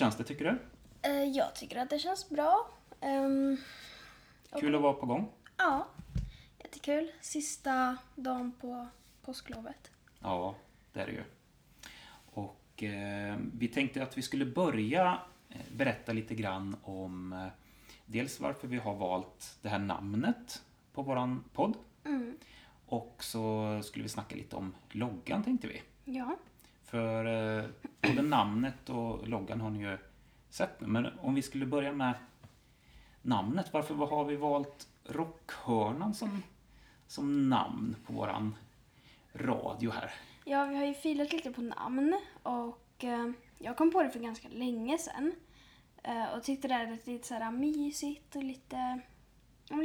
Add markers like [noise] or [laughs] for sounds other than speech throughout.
känns det tycker du? Eh, jag tycker att det känns bra. Ehm, Kul att vara på gång. ja, jättekul. Sista dagen på påsklovet. Ja, det är det ju. Och eh, vi tänkte att vi skulle börja eh, berätta lite grann om eh, dels varför vi har valt det här namnet på våran podd. Mm. Och så skulle vi snacka lite om loggan tänkte vi. Ja. För eh, både namnet och loggan har ni ju sett nu. Men om vi skulle börja med namnet. Varför har vi valt Rockhörnan som, som namn på våran radio här? ja, vi har ju filat lite på namn och eh, jag kom på det för ganska länge sedan. Eh, och tyckte det är lite så här mysigt och lite ja,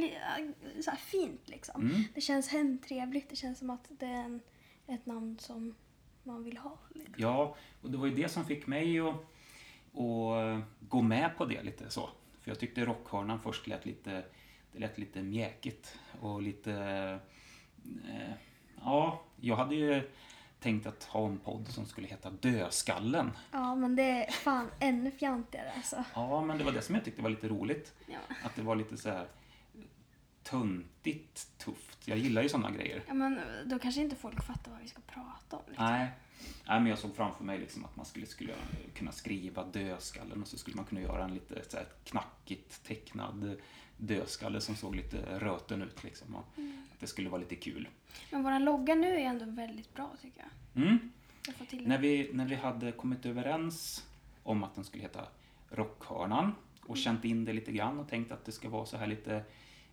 så här fint liksom. Mm. Det känns hemtrevligt. Det känns som att det är en, ett namn som man vill ha. Liksom. Ja, och det var ju det som fick mig att, att gå med på det lite så. För jag tyckte Rockhörnan först lät lite, det lät lite mjäkigt och lite... Eh, ja, jag hade ju tänkt att ha en podd som skulle heta Dödskallen. Ja, men det är fan ännu fjantigare alltså. Ja, men det var det som jag tyckte var lite roligt. Ja. Att det var lite så här töntigt tufft. Jag gillar ju sådana grejer. Ja, men då kanske inte folk fattar vad vi ska prata om. Liksom. Nej. Nej, men jag såg framför mig liksom att man skulle, skulle kunna skriva dödskallen och så skulle man kunna göra en lite så här knackigt tecknad dödskalle som såg lite röten ut. Liksom, och Att det skulle vara lite kul. Men våra logga nu är ändå väldigt bra tycker jag. Mm. Jag När, vi, när vi hade kommit överens om att den skulle heta Rockhörnan och känt in det lite grann och tänkt att det ska vara så här lite,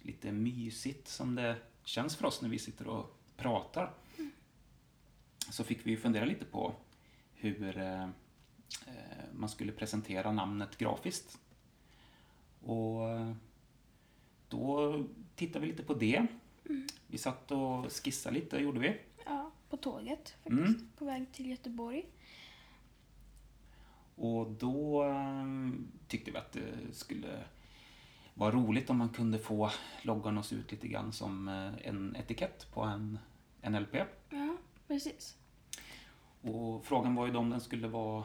lite mysigt som det känns för oss när vi sitter och pratar. Så fick vi fundera lite på hur eh, man skulle presentera namnet grafiskt. Och då tittade vi lite på det. Vi satt och skissade lite, gjorde vi. Ja, på tåget faktiskt. Mm. På väg till Göteborg. Och då eh, tyckte vi att det skulle vara roligt om man kunde få loggan att se ut lite grann som eh, en etikett på en, en LP. Ja, precis. Och frågan var ju då om den skulle vara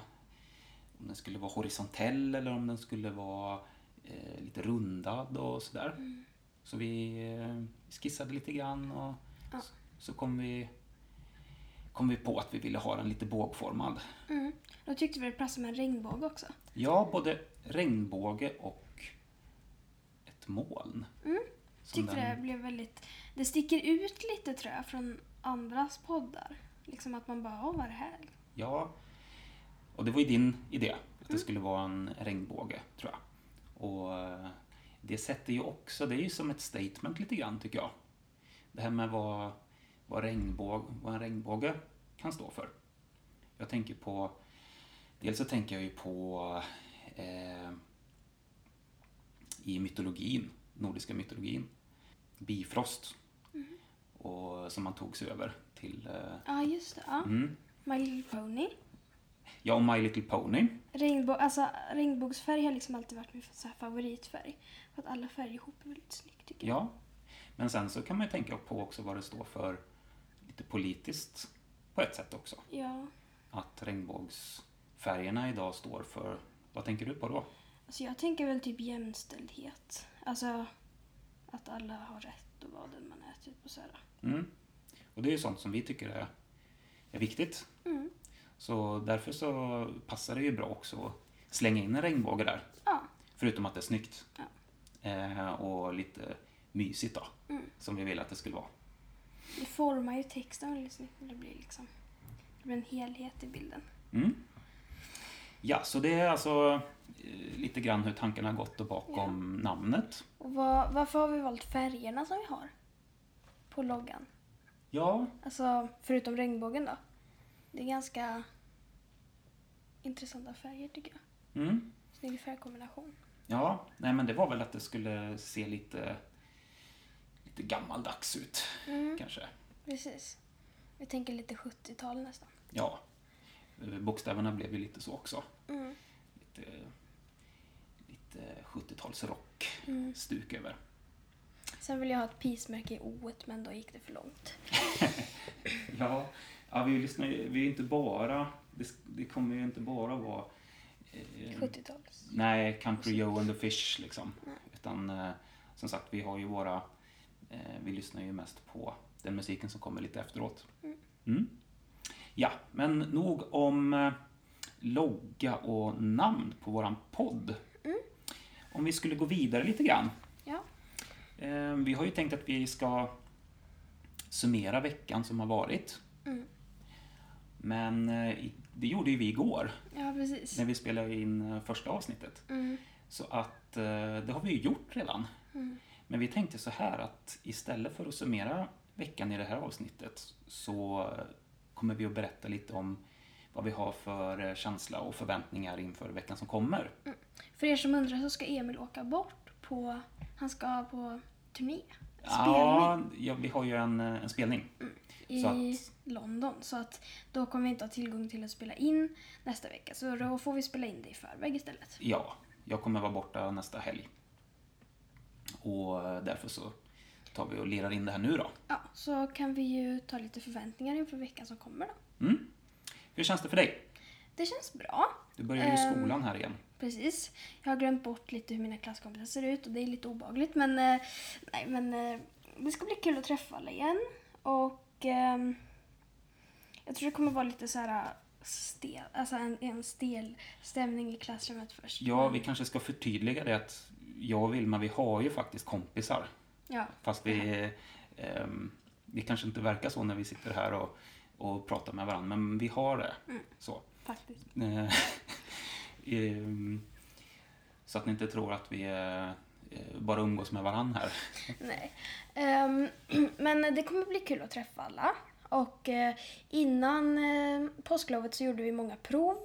om den skulle vara horisontell eller om den skulle vara eh, lite rundad och sådär. Så vi eh, skissade lite grann och Ja. så, så kom vi kom vi på att vi ville ha den lite bågformad. Mm. Då tyckte vi det passade med en regnbåge också. Ja, både regnbåge och ett moln. Mm. Tyckte den- det blev väldigt... Det sticker ut lite tror jag från andras poddar. Liksom att man bara, åh vad är det här? Ja, och det var ju din idé att det skulle vara en regnbåge, tror jag. Och eh, det sätter ju också, det är ju som ett statement lite grann tycker jag. Det här med vad, vad, regnbåg, vad en regnbåge kan stå för. Jag tänker på, dels så tänker jag ju på eh, i mytologin, nordiska mytologin, Bifrost. Och som man tog sig över till eh, Ja, just det. Ja. mm, My Little Pony. Ja, och My Little Pony. Regnbå alltså, regnbågsfärg har liksom alltid varit min favoritfärg. För att alla färger ihop är väldigt snyggt tycker jag. Ja. Men sen så kan man ju tänka på också vad det står för lite politiskt på ett sätt också. Ja. Att regnbågsfärgerna idag står för, vad tänker du på då? Alltså jag tänker väl typ jämställdhet. Alltså att alla har rätt att vara den man är. Typ och så här. Mm. Och det är ju sånt som vi tycker är, är viktigt. Mm. Så därför så passar det ju bra också att slänga in en regnbåge där. Ja. Förutom att det är snyggt. Ja. Eh, och lite mysigt då. Mm. Som vi vill att det skulle vara. Det formar ju texten väldigt snyggt. Det blir liksom det blir en helhet i bilden. Mm. Ja, så det är alltså lite grann hur tankarna har gått och bakom namnet. Och vad, varför har vi valt färgerna som vi har på loggan? Ja, Alltså förutom regnbågen då. Det är ganska intressanta färger tycker jag. mm. Snygg färgkombination. ja, nej men det var väl att det skulle se lite, lite gammaldags ut Mm. kanske. Precis. Vi tänker lite 70-tal nästan. Ja, eh, bokstäverna blev ju lite så också. Mm. Lite, lite 70-talsrock Mm. stuk över. Sen vill jag ha ett pismärke i O men då gick det för långt. [laughs] Ja, ja vi lyssnar vi är inte bara, det, det kommer ju inte bara vara eh, 70-tals. Nej, Country Joe and the Fish liksom. Nej. Utan eh, som sagt, vi har ju våra, eh, vi lyssnar ju mest på den musiken som kommer lite efteråt. Mm. Ja, men nog om eh, logga och namn på våran podd. Om vi skulle gå vidare lite grann. Ja. Eh, vi har ju tänkt att vi ska summera veckan som har varit. Mm. Men eh, det gjorde ju vi igår ja, precis. när vi spelade in eh, första avsnittet. Mm. Så att eh, det har vi ju gjort redan. Mm. Men vi tänkte så här att istället för att summera veckan i det här avsnittet så kommer vi att berätta lite om vad vi har för eh, känsla och förväntningar inför veckan som kommer. För er som undrar så ska Emil åka bort på, han ska på turné. Ja, ja, vi har ju en, eh, en spelning. i Så att- London. Så att då kommer vi inte ha tillgång till att spela in nästa vecka. Så då får vi spela in det i förväg istället. Ja, jag kommer vara borta nästa helg. Och eh, därför så tar vi och lirar in det här nu då. Ja, så kan vi ju ta lite förväntningar inför veckan som kommer då. Mm. Hur känns det för dig? Det känns bra. Du börjar ju Ehm. skolan här igen. Precis. Jag har glömt bort lite hur mina klasskompisar ser ut och det är lite obagligt. Men, eh, nej, men eh, det ska bli kul att träffa alla igen. Och ehm, jag tror det kommer vara lite så här stel, alltså en, en stel stämning i klassrummet först. Ja, vi kanske ska förtydliga det att jag och Vilma, vi har ju faktiskt kompisar. Ja, Fast vi, ehm, vi kanske inte verkar så när vi sitter här och, och pratar med varandra, men vi har det. Mm. Så. faktiskt. Eh, [laughs] ehm, så att ni inte tror att vi eh, bara umgås med varandra här. [laughs] Nej. Ehm, [clears throat] men det kommer bli kul att träffa alla. Och eh, innan eh, påsklovet så gjorde vi många prov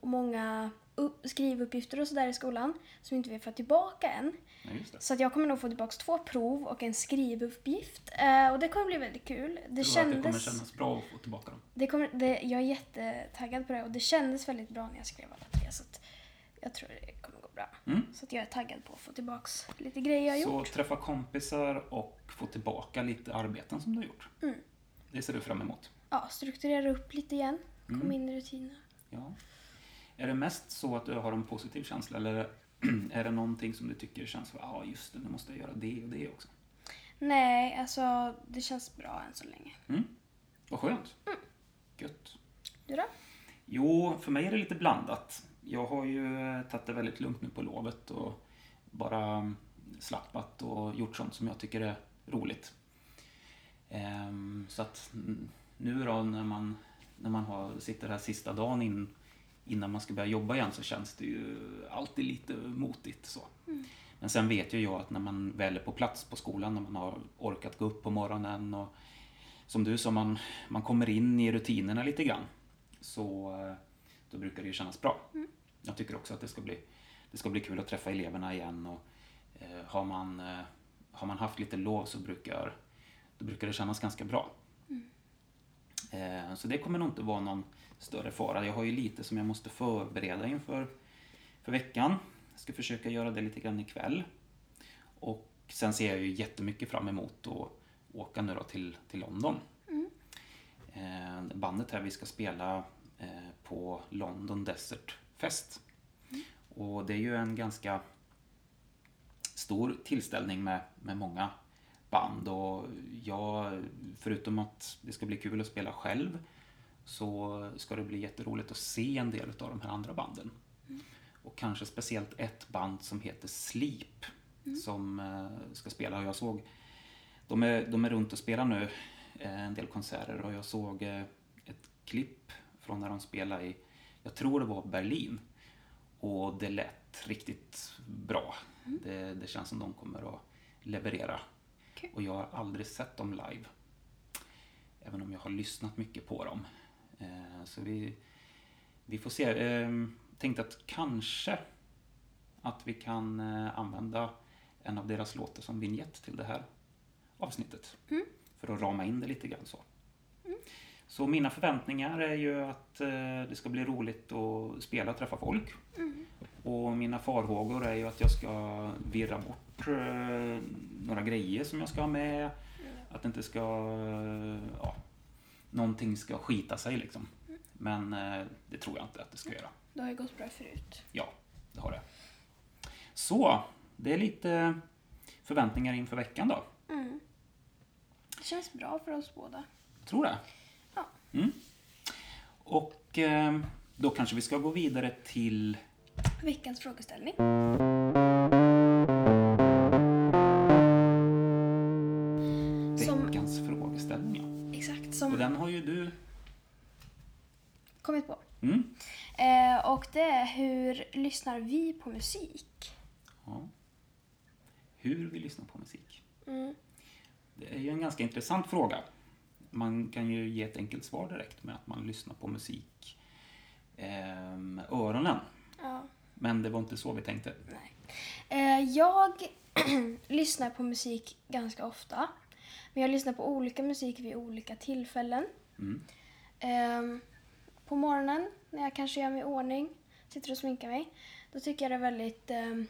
och många upp- skrivuppgifter och sådär i skolan som inte vi har fått tillbaka än. Ja. Så jag kommer nog få tillbaka två prov och en skrivuppgift. Eh, och det kommer bli väldigt kul. Det att det kommer kändes... kännas bra att få tillbaka dem? Det kommer, det, jag är jättetaggad på det och det kändes väldigt bra när jag skrev alla tre. Så jag tror det kommer gå bra. Mm. Så jag är taggad på att få tillbaka lite grejer jag har Så gjort. träffa kompisar och få tillbaka lite arbeten som du har gjort. Mm. Det ser du fram emot. Ja, strukturera upp lite igen. Komma Mm. in i rutiner. Ja. Är det mest så att du har en positiv känsla eller [clears throat] är det någonting som du tycker känns, ja ah, just det, nu måste jag göra det och det också? Nej, alltså det känns bra än så länge. Mm. Vad skönt. Gött. Du då? Jo, för mig är det lite blandat. Jag har ju tagit det väldigt lugnt nu på lovet och bara mm, slappat och gjort sånt som jag tycker är roligt. Ehm, så att mm, nu då när man, när man har, sitter här sista dagen in, innan man ska börja jobba igen så känns det ju alltid lite motigt så. Men sen vet ju jag att när man väl är på plats på skolan, när man har orkat gå upp på morgonen och som du sa, man, man kommer in i rutinerna lite grann. Så eh, då brukar det ju kännas bra. Jag tycker också att det ska bli, det ska bli kul att träffa eleverna igen och eh, har, man, eh, har man haft lite lov så brukar, då brukar det kännas ganska bra. Eh, så det kommer nog inte vara någon större fara. Jag har ju lite som jag måste förbereda inför för veckan. Jag ska försöka göra det lite grann ikväll. Och sen ser jag ju jättemycket fram emot att åka nu då till, till London. Eh, bandet här vi ska spela eh, på London Desert Fest. Och det är ju en ganska stor tillställning med, med många band och jag, förutom att det ska bli kul att spela själv så ska det bli jätteroligt att se en del av de här andra banden. Och kanske speciellt ett band som heter Sleep som eh, ska spela och jag såg de är, de är runt och spelar nu eh, en del konserter och jag såg eh, ett klipp från när de spelade i, jag tror det var Berlin. Och det lät riktigt bra. Det, det känns som de kommer att leverera. Kul. Och jag har aldrig sett dem live. Även om jag har lyssnat mycket på dem. Eh, så vi, vi får se. Eh, tänkte att kanske att vi kan eh, använda en av deras låtar som vignett till det här avsnittet. För att rama in det lite grann så. Så mina förväntningar är ju att det ska bli roligt att spela och träffa folk. Och mina farhågor är ju att jag ska virra bort eh, några grejer som jag ska ha med. Att det inte ska... eh, Ja, någonting ska skita sig liksom. Men eh, det tror jag inte att det ska göra. Det har ju gått bra förut. Ja, det har det. Så, det är lite förväntningar inför veckan då. Mm. Det känns bra för oss båda. Tror det. Ja. Mm. Och eh, då kanske vi ska gå vidare till Veckans frågeställning. Ja. Exakt, Och som den har ju du... kommit på. Mm. Eh, och det är hur lyssnar vi på musik? Ja. Hur vi lyssnar på musik. Mm. Det är ju en ganska intressant fråga. Man kan ju ge ett enkelt svar direkt med att man lyssnar på musik eh, med öronen. Ja, Men det var inte så vi tänkte. nej. Eh, jag [clears throat] lyssnar på musik ganska ofta. Men jag lyssnar på olika musik vid olika tillfällen. Mm. Ehm, på morgonen när jag kanske gör mig i ordning, sitter och sminkar mig, då tycker jag det är väldigt ehm,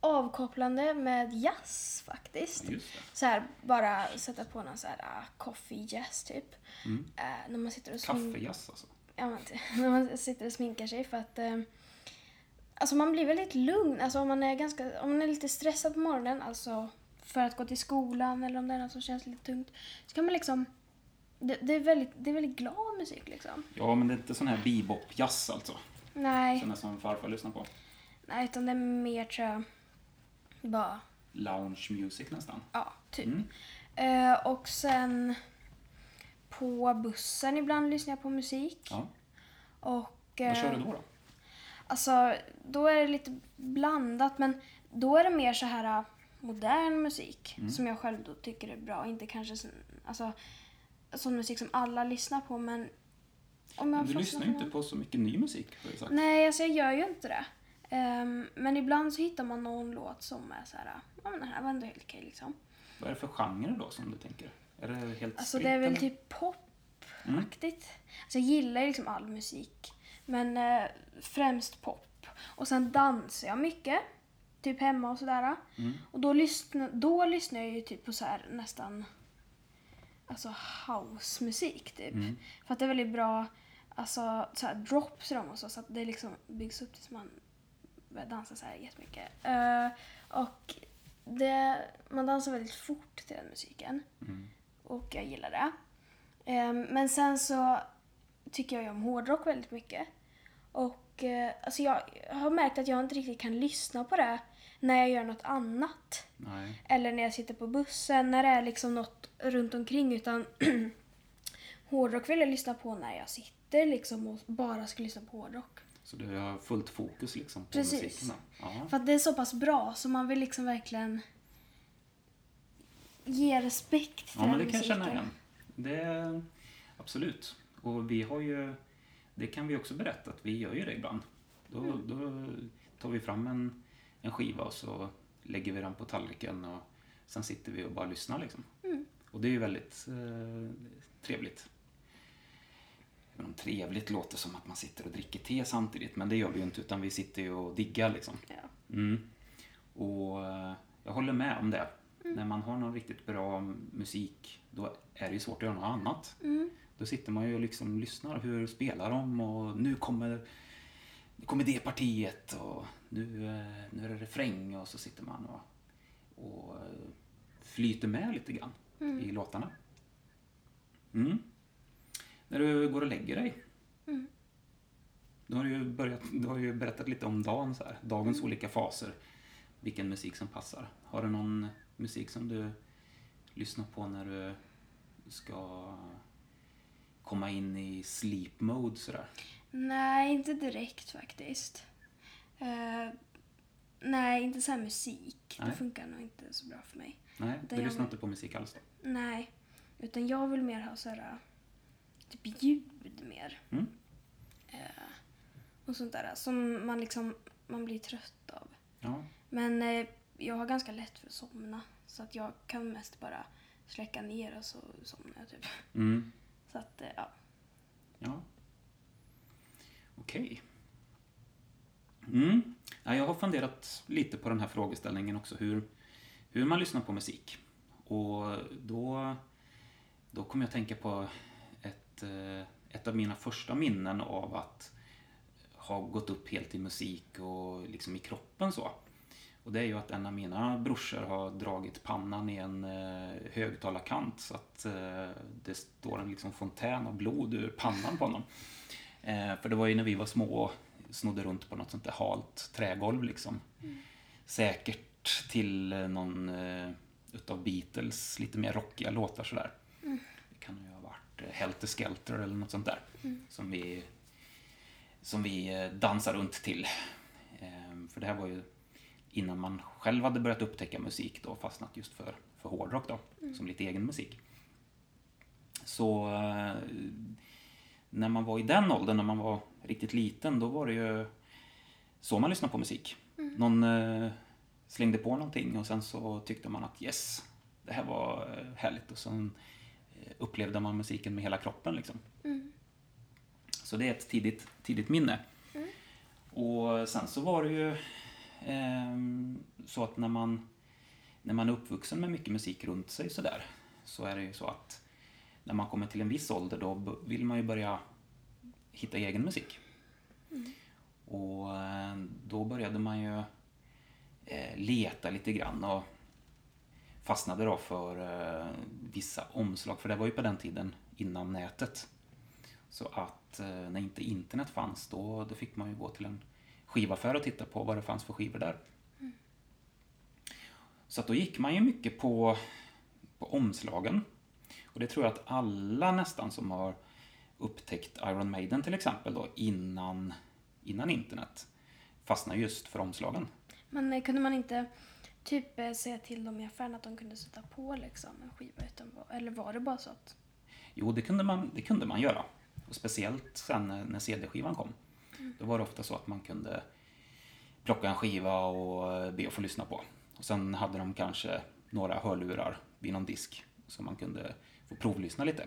avkopplande med jazz faktiskt. Så här, bara sätta på någon så här uh, coffee jazz typ. Mm. Eh, när man sitter och sminkar Kaffejazz alltså. ja, men, [laughs] när man sitter och sminkar sig för att eh, alltså man blir väldigt lugn. Alltså om man är ganska, om man är lite stressad på morgonen, alltså för att gå till skolan eller om det är något som känns lite tungt, så kan man liksom det, det, är väldigt, det är väldigt glad musik liksom. Ja, men det är inte sån här bebop-jazz alltså. Nej, Sån här som farfar lyssnar på. nej, utan det är mer tror jag, bara, Lounge music nästan. ja, typ. Mm. Eh, och sen på bussen ibland lyssnar jag på musik. Ja. Och, Vad kör eh, du då? då? Alltså, då är det lite blandat men då är det mer så här modern musik Mm. som jag själv då tycker är bra. Inte kanske sån, alltså, sån musik som alla lyssnar på men om jag Men du lyssnar ju inte på så mycket ny musik har du sagt. Nej, alltså jag gör ju inte det. Ehm, men ibland så hittar man någon låt som är så här, ja men den här var ändå helt okej liksom. Vad är det för genre då som du tänker? Är det helt Alltså spritt, det är väl eller? typ Mm. popaktigt. Alltså jag gillar ju liksom all musik. Men eh, främst pop. Och sen dansar jag mycket. Typ hemma och sådär. Mm. Och då lyssnar, då lyssnar jag ju typ på så här nästan alltså housemusik typ. Mm. För att det är väldigt bra alltså så här drops i dem och så. Så att det liksom byggs upp tills man börjar dansa så här jättemycket. Eh, och det, man dansar väldigt fort till den musiken. Mm. Och jag gillar det. Ehm, men sen så tycker jag ju om hårdrock väldigt mycket. Och eh, alltså jag har märkt att jag inte riktigt kan lyssna på det när jag gör något annat. Nej. Eller när jag sitter på bussen, när det är liksom något runt omkring. Utan [clears throat] hårdrock vill jag lyssna på när jag sitter liksom och bara ska lyssna på hårdrock. Så du har fullt fokus liksom på Precis. musiken? Ja. För att det är så pass bra så man vill liksom verkligen ge respekt till ja, men den det kan jag känna musiken. igen. Det är, absolut. Och vi har ju, det kan vi också berätta att vi gör ju det ibland. Då, Mm. då tar vi fram en, en skiva och så lägger vi den på tallriken och sen sitter vi och bara lyssnar liksom. Mm. Och det är ju väldigt eh, trevligt. Även om trevligt låter som att man sitter och dricker te samtidigt, men det gör vi ju inte utan vi sitter ju och diggar liksom. Ja. Mm. Och eh, jag håller med om det. När man har någon riktigt bra musik, då är det ju svårt att göra något annat. Mm. Då sitter man ju och liksom lyssnar. Hur spelar de? Och nu kommer, nu kommer det partiet och nu, eh, nu är det refräng och så sitter man och, och eh, flyter med lite grann i låtarna. Mm. När du går och lägger dig, Mm. då har du ju, börjat, du har ju berättat lite om dagen, så här, dagens olika faser. Vilken musik som passar. Har du någon musik som du lyssnar på när du ska komma in i sleep mode sådär? Nej, inte direkt faktiskt. Eh, nej, inte så här musik. Nej. Det funkar nog inte så bra för mig. Nej, Det du lyssnar man. inte på musik alls då? Nej, utan jag vill mer ha så här, typ ljud mer. Mm. Eh, och sånt där som man liksom man blir trött av. Ja, Men eh, jag har ganska lätt för att somna. Så att jag kan mest bara släcka ner och så somnar jag typ. mm. Så att, eh, ja. ja. Okej. Mm. Ja, jag har funderat lite på den här frågeställningen också, hur, hur man lyssnar på musik. Och då, då kom jag att tänka på ett, eh, ett av mina första minnen av att ha gått upp helt i musik och liksom i kroppen så. Och det är ju att en av mina brorsor har dragit pannan i en eh, högtalarkant så att eh, det står en liksom fontän av blod ur pannan på honom. Eh, för det var ju när vi var små snodde runt på något sånt där halt trägolv liksom. Säkert till eh, någon eh, utav Beatles lite mer rockiga låtar sådär. Det kan ju ha varit eh, Helter Skelter eller något sånt där. Som vi, som vi dansar runt till. Ehm, För det här var ju innan man själv hade börjat upptäcka musik då, fastnat just för, för hårdrock då, som lite egen musik. Så när man var i den åldern, när man var riktigt liten, då var det ju så man lyssnade på musik. Någon eh, slängde på någonting och sen så tyckte man att yes, det här var eh, härligt och sen eh, upplevde man musiken med hela kroppen liksom. Så det är ett tidigt, tidigt minne. Och sen så var det ju ehm, så att när man, när man är uppvuxen med mycket musik runt sig sådär, så är det ju så att när man kommer till en viss ålder då vill man ju börja hitta egen musik. Och eh, då började man ju eh, leta lite grann och fastnade då för eh, vissa omslag, för det var ju på den tiden innan nätet. Så att när inte internet fanns då, då fick man ju gå till en skivaffär och titta på vad det fanns för skivor där. Så att då gick man ju mycket på, på omslagen. Och det tror jag att alla nästan som har upptäckt Iron Maiden till exempel då innan, innan internet fastnar just för omslagen. Men eh, kunde man inte typ eh, säga till dem i affären att de kunde sätta på liksom en skiva utan Eller var det bara så att... Jo, det kunde man, det kunde man göra. Och speciellt sen när, CD-skivan kom. Då var det ofta så att man kunde plocka en skiva och be att få lyssna på. Och sen hade de kanske några hörlurar vid någon disk så man kunde få provlyssna lite.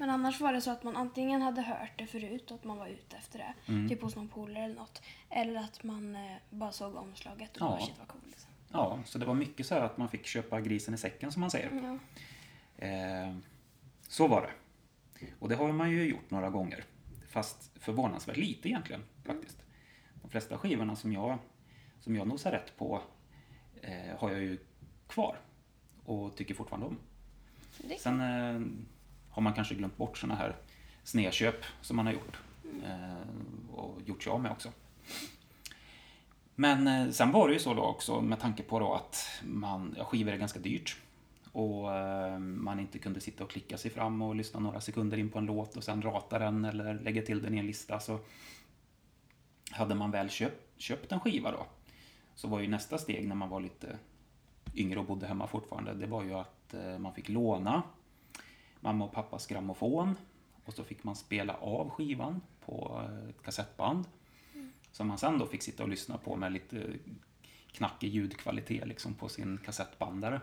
Men annars var det så att man antingen hade hört det förut att man var ute efter det. Mm. Typ hos någon polare eller något. Eller att man eh, bara såg omslaget och Ja. bara shit vad cool. Liksom. Ja, så det var mycket så här att man fick köpa grisen i säcken som man säger. Ja. Eh, så var det. Och det har man ju gjort några gånger. Fast förvånansvärt lite egentligen faktiskt. De flesta skivorna som jag, som jag nosar rätt på eh, har jag ju kvar. Och tycker fortfarande om. Sen eh, har man kanske glömt bort sådana här snedköp som man har gjort. Eh, och gjort sig av med också. Men eh, sen var det ju så då också med tanke på då att man, ja, skivor är ganska dyrt. Och eh, man inte kunde sitta och klicka sig fram och lyssna några sekunder in på en låt och sen rata den eller lägga till den i en lista. Så hade man väl köpt, köpt en skiva då så var ju nästa steg när man var lite yngre och bodde hemma fortfarande, det var ju att eh, man fick låna mamma och pappas grammofon och så fick man spela av skivan på eh, ett kassettband som man sen då fick sitta och lyssna på med lite knackig ljudkvalitet liksom på sin kassettbandare.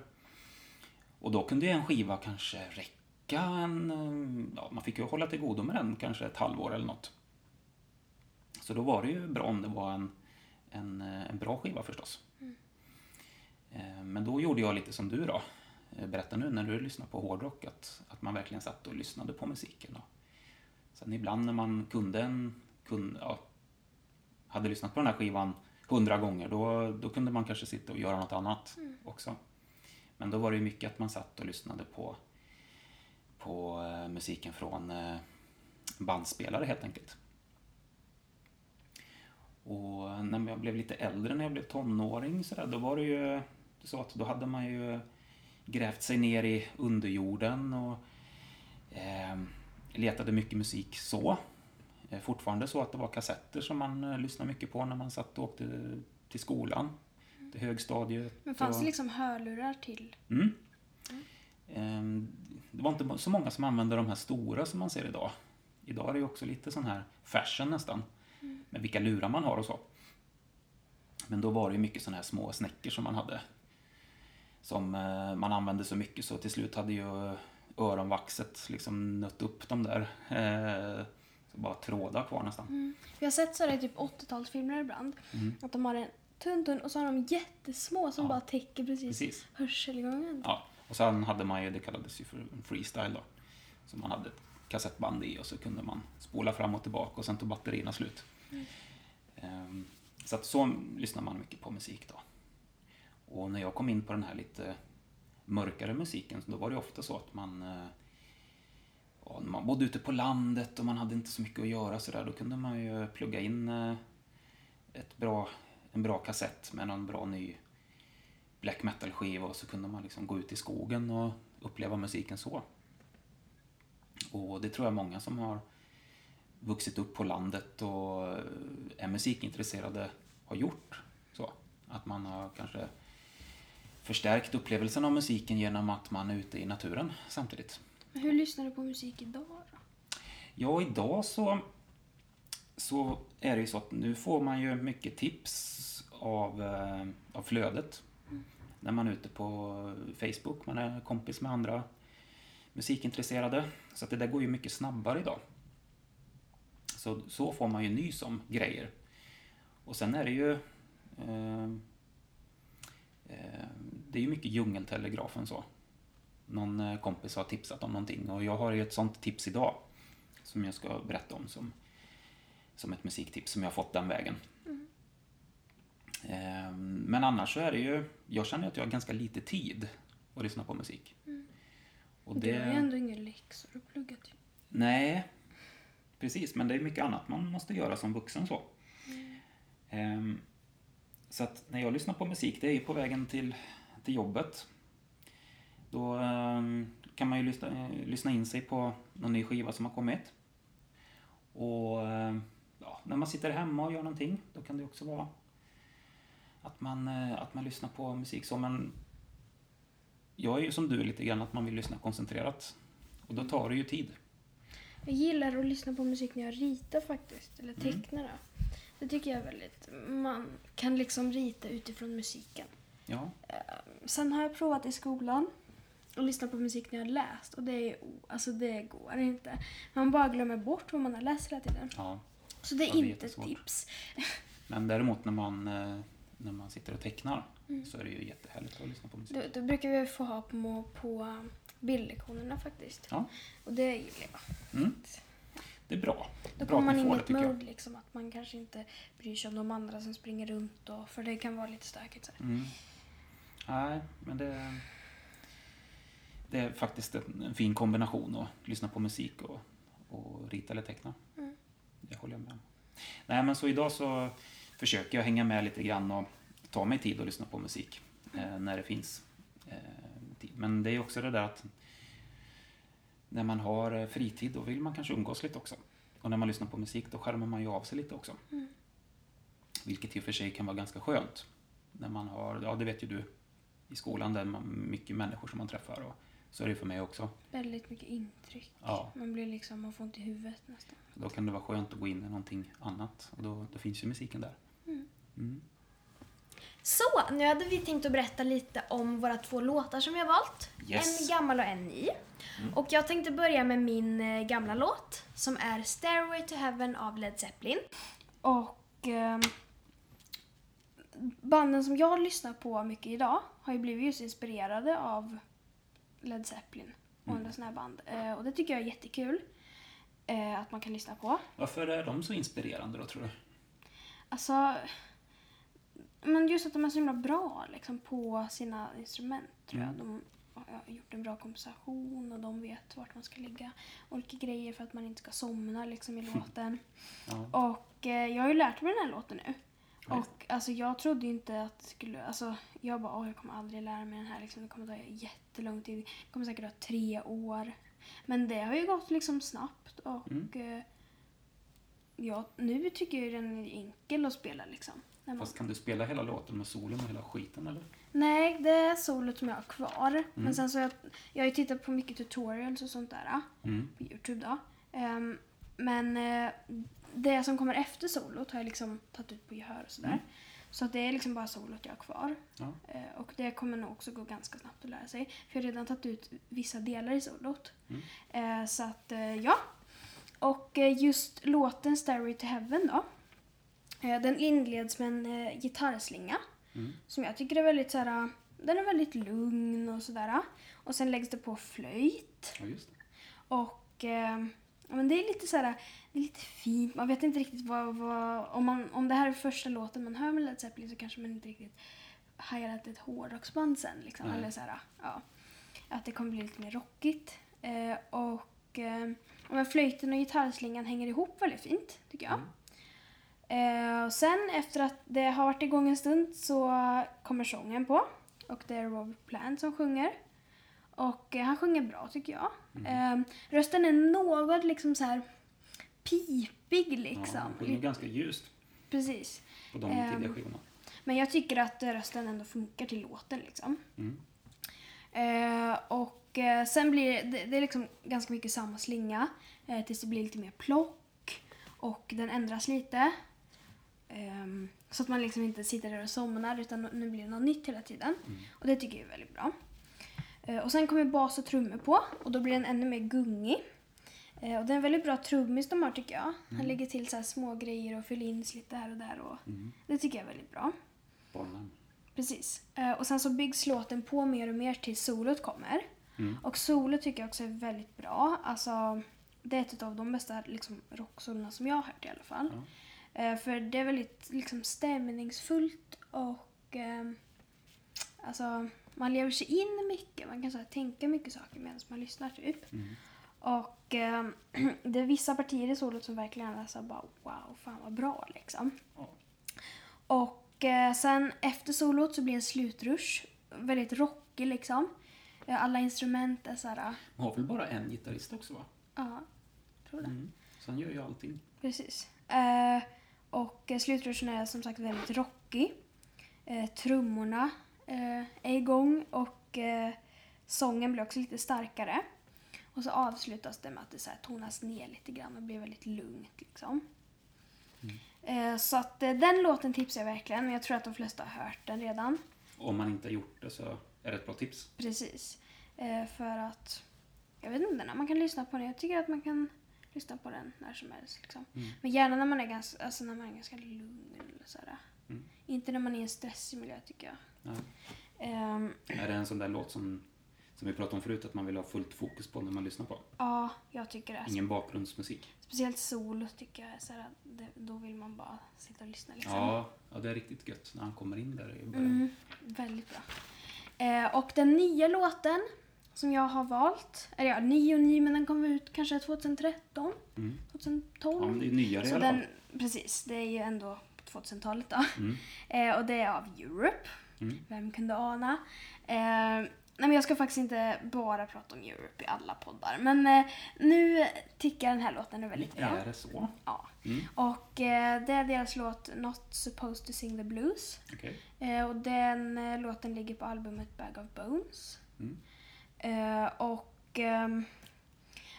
Och då kunde ju en skiva kanske räcka en... eh, Ja, man fick ju hålla till godo med den kanske ett halvår eller något. Så då var det ju bra om det var en, en, eh, en bra skiva förstås. Eh, Men då gjorde jag lite som du då. Eh, Berätta nu när du lyssnar på hårdrock att, att man verkligen satt och lyssnade på musiken. Och sen ibland när man kunde en, kunde, ja, hade lyssnat på den här skivan hundra gånger då, då kunde man kanske sitta och göra något annat också. Men då var det ju mycket att man satt och lyssnade på, på eh, musiken från eh, bandspelare helt enkelt. Och när jag blev lite äldre, när jag blev tonåring, så där, då var det ju så att då hade man ju grävt sig ner i underjorden och eh, letade mycket musik så. Eh, fortfarande så att det var kassetter som man eh, lyssnade mycket på när man satt och åkte till skolan, till högstadiet. men fanns och... det liksom hörlurar till? Mm. Ehm, Det var inte så många som använde de här stora som man ser idag. Idag är det ju också lite sån här fashion nästan. Med vilka lurar man har och så. Men då var det ju mycket såna här små snäckor som man hade. Som eh, man använde så mycket så till slut hade ju öronvaxet liksom nött upp de där. eh, Så bara trådar kvar nästan. Vi har sett så här i typ 80-talsfilmer ibland. Att de har en tunn tunn och så har de jättesmå som Ja. bara täcker precis, Precis. hörselgången. Ja, Och sen hade man ju, det kallades ju för freestyle då. Så man hade ett kassettband i och så kunde man spola fram och tillbaka och sen tog batterierna slut. Ehm, Så att så lyssnar man mycket på musik då. Och när jag kom in på den här lite mörkare musiken, då var det ofta så att man eh, ja, när man bodde ute på landet och man hade inte så mycket att göra så där, då kunde man ju plugga in eh, ett bra, en bra kassett med någon bra ny black metal-skiva och så kunde man liksom gå ut i skogen och uppleva musiken så. Och det tror jag många som har vuxit upp på landet och eh, är musikintresserade har gjort. Så. Att man har kanske förstärkt upplevelsen av musiken genom att man är ute i naturen samtidigt. Hur lyssnar du på musik idag då? Ja, idag så, så är det ju så att nu får man ju mycket tips av, eh, av flödet. När man är ute på Facebook, man är kompis med andra musikintresserade. Så att det där går ju mycket snabbare idag. Så, så får man ju nys om grejer. Och sen är det ju eh, eh, det är ju mycket djungeltelegrafen så. Någon eh, kompis har tipsat om någonting och jag har ju ett sånt tips idag som jag ska berätta om som, som ett musiktips som jag har fått den vägen. Eh, Men annars så är det ju, jag känner att jag har ganska lite tid att lyssna på musik. Och Du har ju ändå inga läxor att plugga till. Nej, precis. Men det är mycket annat man måste göra som vuxen så. Ehm, så att när jag lyssnar på musik, det är ju på vägen till, till jobbet. Då ehm, kan man ju lyssna, eh, lyssna in sig på någon ny skiva som har kommit. Och ehm, ja, när man sitter hemma och gör någonting, då kan det också vara att man, eh, att man lyssnar på musik så. Men jag är ju som du lite grann, att man vill lyssna koncentrerat. Och då tar det ju tid. Jag gillar att lyssna på musik när jag ritar faktiskt, eller Mm. tecknar. då. Det tycker jag är väldigt... Man kan liksom rita utifrån musiken. Ja, Sen har jag provat i skolan att lyssna på musik när jag läst och det är alltså det går inte. Man bara glömmer bort vad man har läst hela tiden. ja. Så det är Ja, inte ett tips. [laughs] Men däremot när man, eh, när man sitter och tecknar så är det ju jättehärligt att lyssna på musik. Då, då brukar vi få ha på, på bildlektionerna faktiskt. Ja. Och det gillar jag. Mm. Det är bra. Då bra kommer man in i ett mode liksom att man kanske inte bryr sig om de andra som springer runt och, för det kan vara lite stökigt. Så. Mm. Nej, men det, det är faktiskt en, en fin kombination att lyssna på musik och, och rita eller teckna. Mm. Det håller jag med om. Nej, men så idag så försöker jag hänga med lite grann och ta mig tid att lyssna på musik eh, när det finns eh, tid. Men det är också det där att när man har eh, fritid då vill man kanske umgås lite också. Och när man lyssnar på musik då skärmar man ju av sig lite också. Mm. Vilket i och för sig kan vara ganska skönt. När man har, ja det vet ju du, i skolan där man mycket människor som man träffar och så är det ju för mig också. Väldigt mycket intryck. Ja. Man blir liksom, man får ont i huvudet nästan. Så då kan det vara skönt att gå in i någonting annat och då, då finns ju musiken där. Mm. Så, nu hade vi tänkt att berätta lite om våra två låtar som vi har valt. Yes. En gammal och en ny. Och jag tänkte börja med min eh, gamla låt som är Stairway to Heaven av Led Zeppelin. Och ehm, banden som jag lyssnar på mycket idag har ju blivit just inspirerade av Led Zeppelin och andra såna här band. Eh, och det tycker jag är jättekul eh, att man kan lyssna på. Varför är de så inspirerande då tror du? Alltså, men just att de är så himla bra liksom, på sina instrument tror jag. De har gjort en bra kompensation och de vet vart man ska lägga olika grejer för att man inte ska somna liksom, i [laughs] låten. Ja. Och eh, jag har ju lärt mig den här låten nu. Och alltså jag trodde inte att det skulle, alltså jag bara åh jag kommer aldrig lära mig den här liksom. Det kommer ta jättelång tid. Det kommer säkert ta tre år. Men det har ju gått liksom snabbt och Mm. eh, ja, nu tycker jag den är enkel att spela liksom. Man, Fast kan du spela hela låten med solen och hela skiten eller? Nej, det är solot som jag har kvar. Mm. Men sen så har jag, jag har ju tittat på mycket tutorials och sånt där Mm. på Youtube då. Ehm, men eh, det som kommer efter solot har jag liksom tagit ut på gehör och sådär. Mm. Så att det är liksom bara solot jag har kvar. Ja. Eh, och det kommer nog också gå ganska snabbt att lära sig. För jag har redan tagit ut vissa delar i solot. Mm. Eh, så att, eh, ja. Och eh, just låten Stairway to Heaven då. Eh, den inleds med en gitarrslinga. Mm. Som jag tycker är väldigt så här, den är väldigt lugn och sådär. Och sen läggs det på flöjt. Ja, just det. Och men det är lite så här, det är lite fint. Man vet inte riktigt vad, vad om, man, om det här är första låten man hör med Led Zeppelin så kanske man inte riktigt hajar att det är ett hårdrocksband sen. Liksom. Eller så här, ja, att det kommer bli lite mer rockigt. Eh, och eh, men flöjten och gitarrslingan hänger ihop väldigt fint tycker jag. Eh, och sen efter att det har varit igång en stund så kommer sången på. Och det är Robert Plant som sjunger. Och eh, han sjunger bra tycker jag. Eh, rösten är något liksom så här pipig Ja, liksom. han sjunger ganska ljust Precis. på de Ehm, tidiga skivorna. Men jag tycker att rösten ändå funkar till låten liksom. Mm. Eh, och eh, sen blir det, det, är liksom ganska mycket samma slinga eh, tills det blir lite mer plock och den ändras lite. Ehm, så att man liksom inte sitter där och somnar utan nu blir det något nytt hela tiden. Och det tycker jag är väldigt bra. Eh, och sen kommer bas och trummor på och då blir den ännu mer gungig. Eh, och det är en väldigt bra trummis de har tycker jag. Han lägger till så här små grejer och fyller in lite här och där och Mm. det tycker jag är väldigt bra. Barnvagn. Precis. Eh, och sen så byggs låten på mer och mer tills solot kommer. Mm. Och solot tycker jag också är väldigt bra. Alltså, det är ett av de bästa liksom, rocksolorna som jag har hört i alla fall. Eh, för det är väldigt liksom, stämningsfullt och eh, alltså, man lever sig in mycket. Man kan så här, tänka mycket saker medan man lyssnar typ. Mm. Och eh, [clears throat] det är vissa partier i solot som verkligen är så bara wow, fan vad bra liksom. Ja. Och eh, sen efter solot så blir det en slutrush. Väldigt rockig liksom. Alla instrument är så här, Han har väl bara en gitarrist också va? ja, tror det. Mm. Så han gör ju allting. Precis. Eh, och eh, slutrushen är som sagt väldigt rockig. Eh, trummorna eh, är igång och eh, sången blir också lite starkare. Och så avslutas det med att det så här tonas ner lite grann och blir väldigt lugnt liksom. Eh, så att eh, den låten tipsar jag verkligen, men jag tror att de flesta har hört den redan. Om man inte har gjort det så är det ett bra tips. Precis. Eh, för att, jag vet inte när man kan lyssna på den. Jag tycker att man kan lyssna på den när som helst. Liksom. Mm. Men gärna när man är ganska, alltså när man är ganska lugn. Eller sådär. Mm. Inte när man är i en stressig miljö tycker jag. Ja. Ehm, Är det en sån där låt som, som vi pratade om förut, att man vill ha fullt fokus på när man lyssnar på? ja, jag tycker det. Ingen bakgrundsmusik? Speciellt solo tycker jag är sådär, att det, då vill man bara sitta och lyssna. Liksom. Ja, ja, det är riktigt gött när han kommer in där i början. Mm, väldigt bra. Eh, och den nya låten som jag har valt, eller ja, ny och ny men den kom ut kanske 2013, Mm. 2012. Ja, men det är nyare i Så alla den, fall. precis, det är ju ändå på 2000-talet då. Mm. Eh, och det är av Europe. Mm. Vem kunde ana? Eh, nej men jag ska faktiskt inte bara prata om Europe i alla poddar. Men eh, nu jag den här låten är väldigt bra. Är det så? Ja. Mm. Och eh, det är deras låt Not supposed to sing the blues. Okej. Eh, och den eh, låten ligger på albumet Bag of Bones. Mm. Eh, och ehm,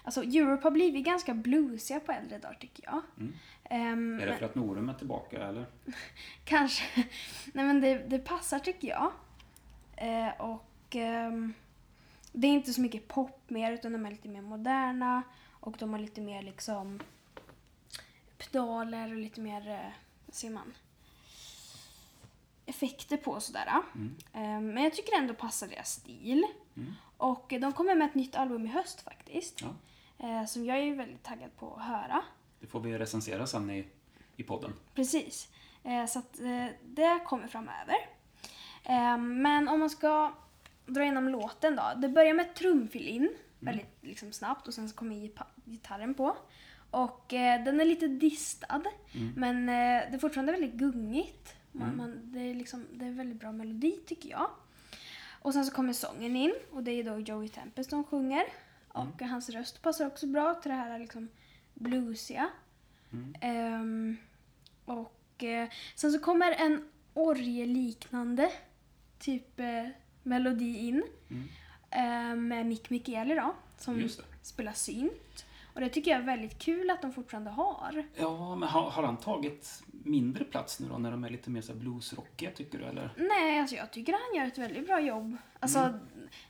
alltså Europe har blivit ganska bluesiga på äldre dagar tycker jag. Mm. Ehm, Är det för att Norum är tillbaka eller? [laughs] Kanske. Nej men det, det passar tycker jag. Eh, och ehm, det är inte så mycket pop mer utan de är lite mer moderna och de har lite mer liksom pedaler och lite mer, eh, vad säger man, effekter på och sådär. Mm. Eh, men jag tycker ändå passar deras stil. Mm. Och de kommer med ett nytt album i höst faktiskt. Ja. Eh, som jag är väldigt taggad på att höra. Det får vi recensera sen i, i podden. Precis. Eh, så att eh, det kommer framöver. Eh, men om man ska dra igenom låten då. Det börjar med ett trumfill in väldigt liksom, snabbt och sen så kommer gitarren på. Och eh, den är lite distad Mm. men eh, det är fortfarande väldigt gungigt. Man, Mm. man, det, är liksom, det är väldigt bra melodi tycker jag. Och sen så kommer sången in och det är då Joey Tempest som sjunger. Och hans röst passar också bra till det här liksom bluesiga. Mm. Ehm, och eh, sen så kommer en orgelliknande typ eh, melodi in. Mm. eh, med Mick Micheli då, som spelar synt. Och det tycker jag är väldigt kul att de fortfarande har. Ja, men har, har han tagit mindre plats nu då när de är lite mer så bluesrockiga tycker du eller? Nej, alltså jag tycker han gör ett väldigt bra jobb. Alltså, Mm.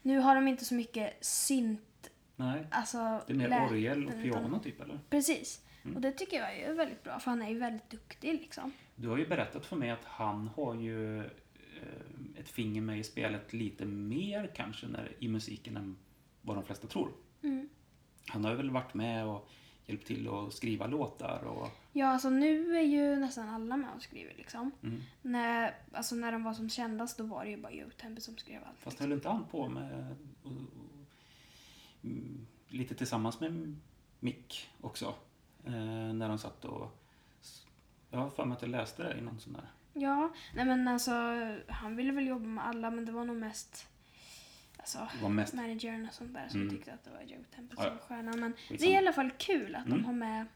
nu har de inte så mycket synt, Nej, alltså det är mer orgel och utan- piano typ eller? Precis. Mm. Och det tycker jag är väldigt bra, för han är ju väldigt duktig liksom. Du har ju berättat för mig att han har ju eh, ett finger med i spelet lite mer kanske när, i musiken än vad de flesta tror. Mm. Han har väl varit med och hjälpt till att skriva låtar och Ja, alltså nu är ju nästan alla med och skriver liksom. mm. När, alltså när de var som kändast då var det ju bara Joe Tempe som skrev allt. Fast höll inte han på med och, och, mm, lite tillsammans med Mick också? Eh, när de satt och... Jag har för mig att jag läste det i någon sån där... Ja, nej men alltså han ville väl jobba med alla men det var nog mest alltså, var mest... managern och sånt där som Mm. tyckte att det var Joe Tempe Ja, stjärnan. Men det är i alla fall kul att Mm. de har med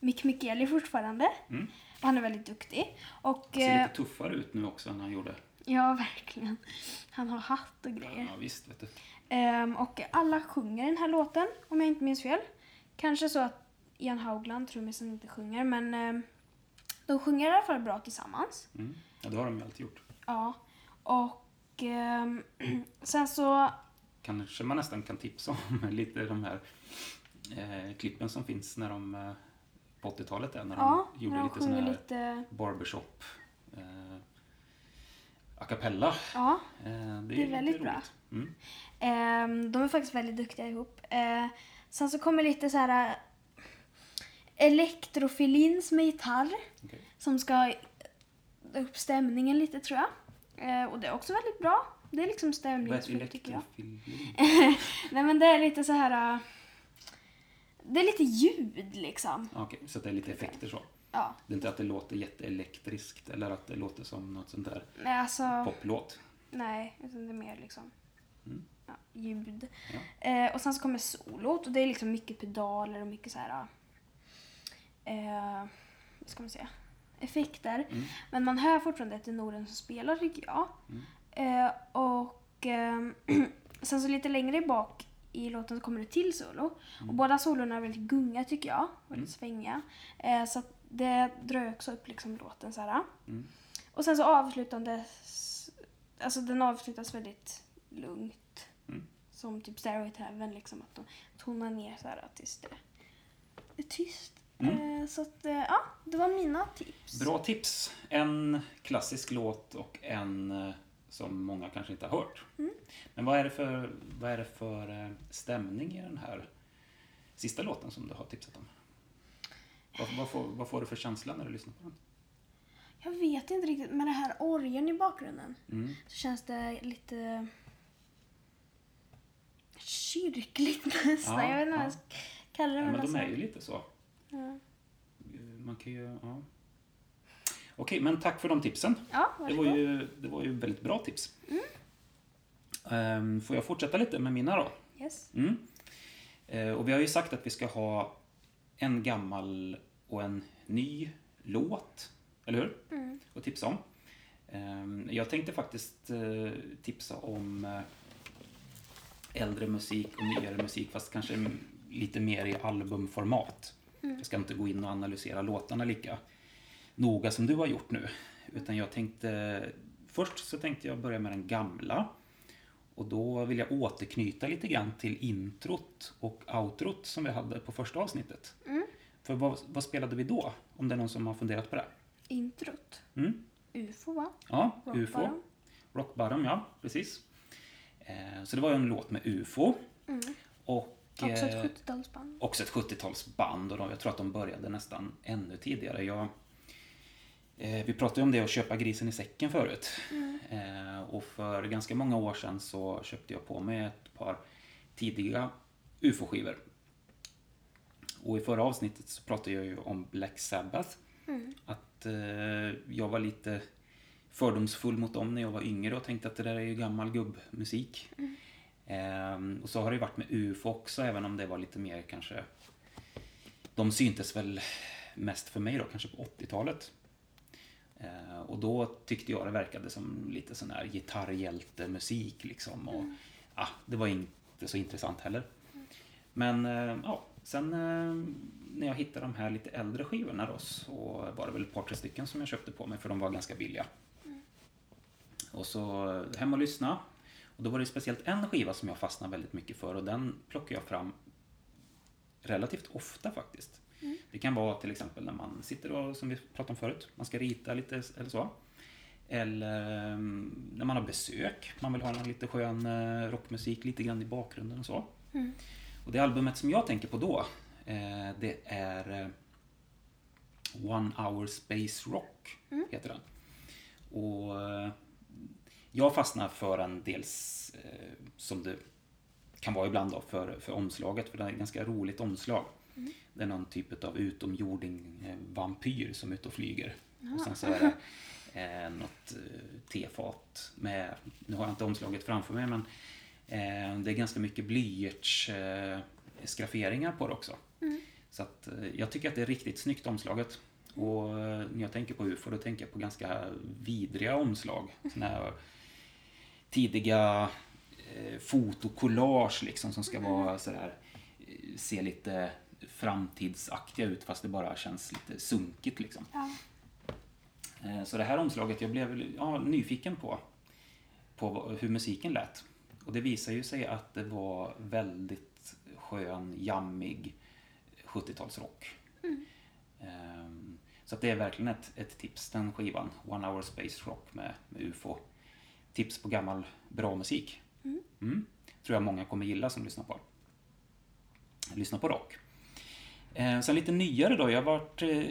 Mick Mikkeli fortfarande. Mm. Och han är väldigt duktig. Och Ser eh, lite tuffare ut nu också än han gjorde. ja, verkligen. Han har hatt och grejer. Ja, visst, vet du. Ehm, och alla sjunger den här låten, om jag inte minns fel. Kanske så att Ian Haugland, trummisen, inte sjunger, men ehm, de sjunger i alla fall bra tillsammans. Mm. Ja, det har de ju alltid gjort. Ja. Och ehm, [clears throat] sen så... Kanske man nästan kan tipsa om [laughs] lite de här eh, klippen som finns när de eh, på 80-talet där, när Ja, de gjorde när de lite sån här lite... barbershop eh, a cappella. Ja, Eh, det, är Det är väldigt lite bra. roligt. Mm. ehm, de är faktiskt väldigt duktiga ihop. Eh, sen så kommer lite så här... eh, Elektrofilins med gitarr. Okej. som ska upp stämningen lite tror jag. Eh, och det är också väldigt bra. Det är liksom stämningsfullt tycker jag. [laughs] Nej men det är lite så här... eh, det är lite ljud liksom. Okej, så det är lite effekter så. Ja, Det är inte att det låter jätteelektriskt eller att det låter som något sånt där nej alltså... poplåt. Nej, utan det är mer liksom Mm. ja, ljud. Ja. Eh, och sen så kommer solot och det är liksom mycket pedaler och mycket så här... Eh, vad ska man säga? Effekter. Mm. Men man hör fortfarande att det är Norden som spelar tycker jag. Mm. Eh, och ehm, [clears throat] sen så lite längre bak i låten så kommer det till solo. Och båda solorna är väldigt gunga tycker jag. Väldigt svängiga. Eh, så det drar också upp liksom låten så här. Mm. Och sen så avslutandes, alltså den avslutas väldigt lugnt. Mm. Som typ Stairway to Heaven liksom att de tonar ner så här tills det är tyst. Mm. Eh, så att eh, ja, det var mina tips. Bra tips. En klassisk låt och en eh, som många kanske inte har hört. Mm. Men vad är det för, vad är det för stämning i den här sista låten som du har tipsat om? Vad, vad, får, vad får du för känsla när du lyssnar på den? Jag vet inte riktigt, med det här orgeln i bakgrunden Mm. så känns det lite kyrkligt nästan. Ja, jag vet inte vad ja. jag ska kalla det. Ja, men de alltså- är ju lite så. Ja. Man kan ju, ja. Okej, men tack för de tipsen. ja, Det var ju, det var ju väldigt bra tips. Ehm, Får jag fortsätta lite med mina då? Yes. Mm. Eh, Och vi har ju sagt att vi ska ha en gammal och en ny låt, eller hur? Mm. Att tipsa om. Ehm, Jag tänkte faktiskt eh, tipsa om eh, äldre musik och nyare musik, fast kanske lite mer i albumformat. Jag ska inte gå in och analysera låtarna lika noga som du har gjort nu. Utan jag tänkte, först så tänkte jag börja med den gamla. Och då vill jag återknyta lite grann till introt och outrot som vi hade på första avsnittet. Mm. För vad, vad spelade vi då? Om det är någon som har funderat på det? Introt. Mm? UFO va? Ja, Rock UFO. Bottom. Rock Bottom, ja, precis. Eh, så det var ju en låt med UFO. Mm. Och Också eh, ett 70-talsband. också ett 70-talsband och de, jag tror att de började nästan ännu tidigare. Jag, eh, vi pratade ju om det att köpa grisen i säcken förut. Eh, och för ganska många år sedan så köpte jag på mig ett par tidiga UFO-skivor. Och i förra avsnittet så pratade jag ju om Black Sabbath. Att eh, jag var lite fördomsfull mot dem när jag var yngre och tänkte att det där är ju gammal gubbmusik. Ehm, och så har det ju varit med UFO också, även om det var lite mer kanske... De syntes väl mest för mig då, kanske på 80-talet. Ehm, och då tyckte jag det verkade som lite sån här gitarrhjältemusik liksom. Och, ah, det var inte så intressant heller. Men eh, ja, sen eh, när jag hittade de här lite äldre skivorna då så var det väl ett par, tre stycken som jag köpte på mig för de var ganska billiga. Och så eh, hem och lyssna. Och då var det speciellt en skiva som jag fastnade väldigt mycket för och den plockar jag fram relativt ofta faktiskt. Det kan vara till exempel när man sitter och, som vi pratade om förut, man ska rita lite eller så. Eller mm, när man har besök. Man vill ha någon lite skön eh, rockmusik lite grann i bakgrunden och så. Mm. Och det albumet som jag tänker på då, eh, det är eh, One Hour Space Rock, heter den. Och jag fastnar för en dels, eh, som det kan vara ibland då, för, för omslaget, för det är ett ganska roligt omslag. Det är någon typ av utomjording eh, vampyr som är ute och flyger. Och sen så är det [laughs] eh, något eh, tefat med, nu har jag inte omslaget framför mig, men eh, det är ganska mycket blyerts eh, på det också. Så att, eh, jag tycker att det är riktigt snyggt omslaget. Och när jag tänker på UFO då tänker jag på ganska vidriga omslag. Såna här tidiga eh, fotokollage liksom som ska vara sådär, eh, se lite framtidsaktiga ut fast det bara känns lite sunkigt liksom. Ja. Eh, Så det här omslaget, jag blev ja, nyfiken på, på hur musiken lät. Och det visar ju sig att det var väldigt skön, jammig 70-talsrock. Ehm, Så att det är verkligen ett, ett tips, den skivan. One Hour Space Rock med, med UFO. Tips på gammal bra musik. Mm. Tror jag många kommer gilla som lyssnar på, lyssnar på rock. Eh, sen lite nyare då. Jag har varit eh,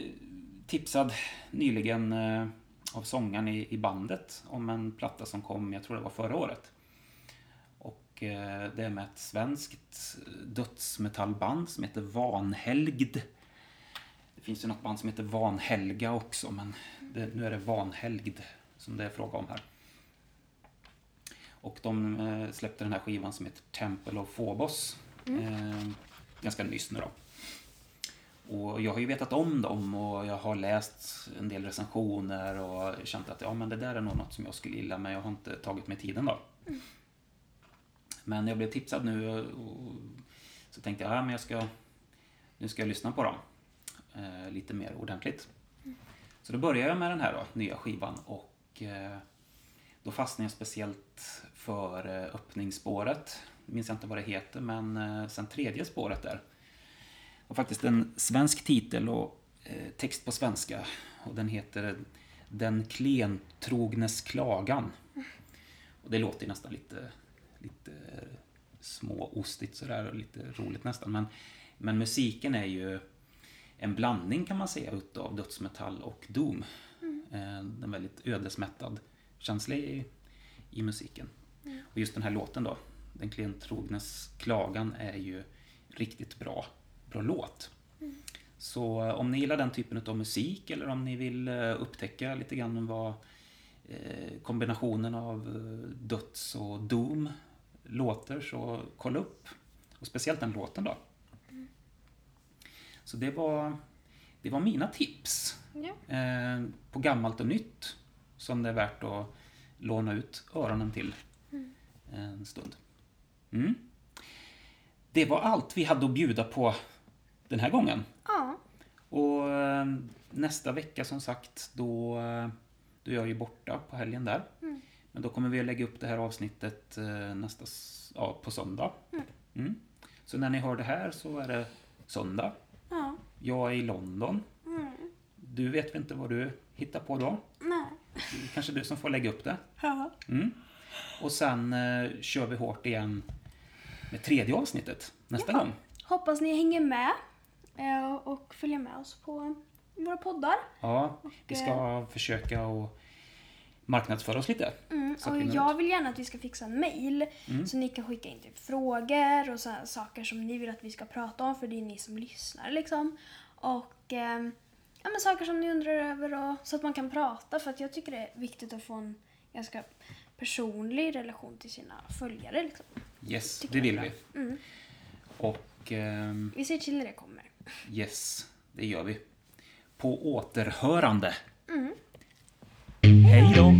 tipsad nyligen eh, av sångaren i, i bandet om en platta som kom, jag tror det var förra året. Och eh, det är med ett svenskt dödsmetallband som heter Vanhelgd. Det finns ju något band som heter Vanhelga också, men det, nu är det Vanhelgd som det är fråga om här. Och de eh, släppte den här skivan som heter Temple of Phobos. Eh, ganska nyss nu då. Och jag har ju vetat om dem och jag har läst en del recensioner och känt att ja, men det där är nog något som jag skulle gilla men jag har inte tagit mig tiden då. Men jag blev tipsad nu och, så tänkte jag ja, men jag ska, nu ska jag lyssna på dem eh, lite mer ordentligt. Så då började jag med den här då, nya skivan och eh, då fastnade jag speciellt för eh, öppningsspåret. Minns jag inte vad det heter men eh, sen tredje spåret där har faktiskt en svensk titel och eh, text på svenska. Och den heter Den klentrognes klagan. Och det låter nästan lite, lite småostigt sådär och lite roligt nästan. Men, men musiken är ju en blandning kan man säga utav dödsmetall och doom. Eh, En väldigt ödesmättad känsla i, i musiken. Och just den här låten då, Den klentrognes klagan, är ju riktigt bra, bra låt. Så eh, om ni gillar den typen av musik eller om ni vill eh, upptäcka lite grann vad eh, kombinationen av döds och doom låter så kolla upp. Och speciellt den låten då. Så det var, det var mina tips Ja. eh, på gammalt och nytt som det är värt att låna ut öronen till en stund. Mm. Det var allt vi hade att bjuda på den här gången. Ja. Och eh, nästa vecka som sagt, då, då är jag ju borta på helgen där. Men då kommer vi att lägga upp det här avsnittet eh, nästa, ja, på söndag. Mm. Så när ni hör det här så är det söndag. Ja. Jag är i London. Mm. Du vet inte vad du hittar på då? Nej. Kanske du som får lägga upp det. Ja. Mm. Och sen eh, kör vi hårt igen med tredje avsnittet nästa Ja. gång. Hoppas ni hänger med eh, och följer med oss på våra poddar. Ja, vi ska försöka att marknadsföra oss lite. Mm, och jag vill gärna att vi ska fixa en mail Mm. så ni kan skicka in typ frågor och så här saker som ni vill att vi ska prata om för det är ni som lyssnar liksom. Och eh, ja, men saker som ni undrar över och, så att man kan prata för att jag tycker det är viktigt att få en ganska personlig relation till sina följare. Liksom. Yes, Tycker det vill vi. Mm. Och ehm, Vi ser till när det kommer. yes, det gör vi. På återhörande. Mm. Hej då!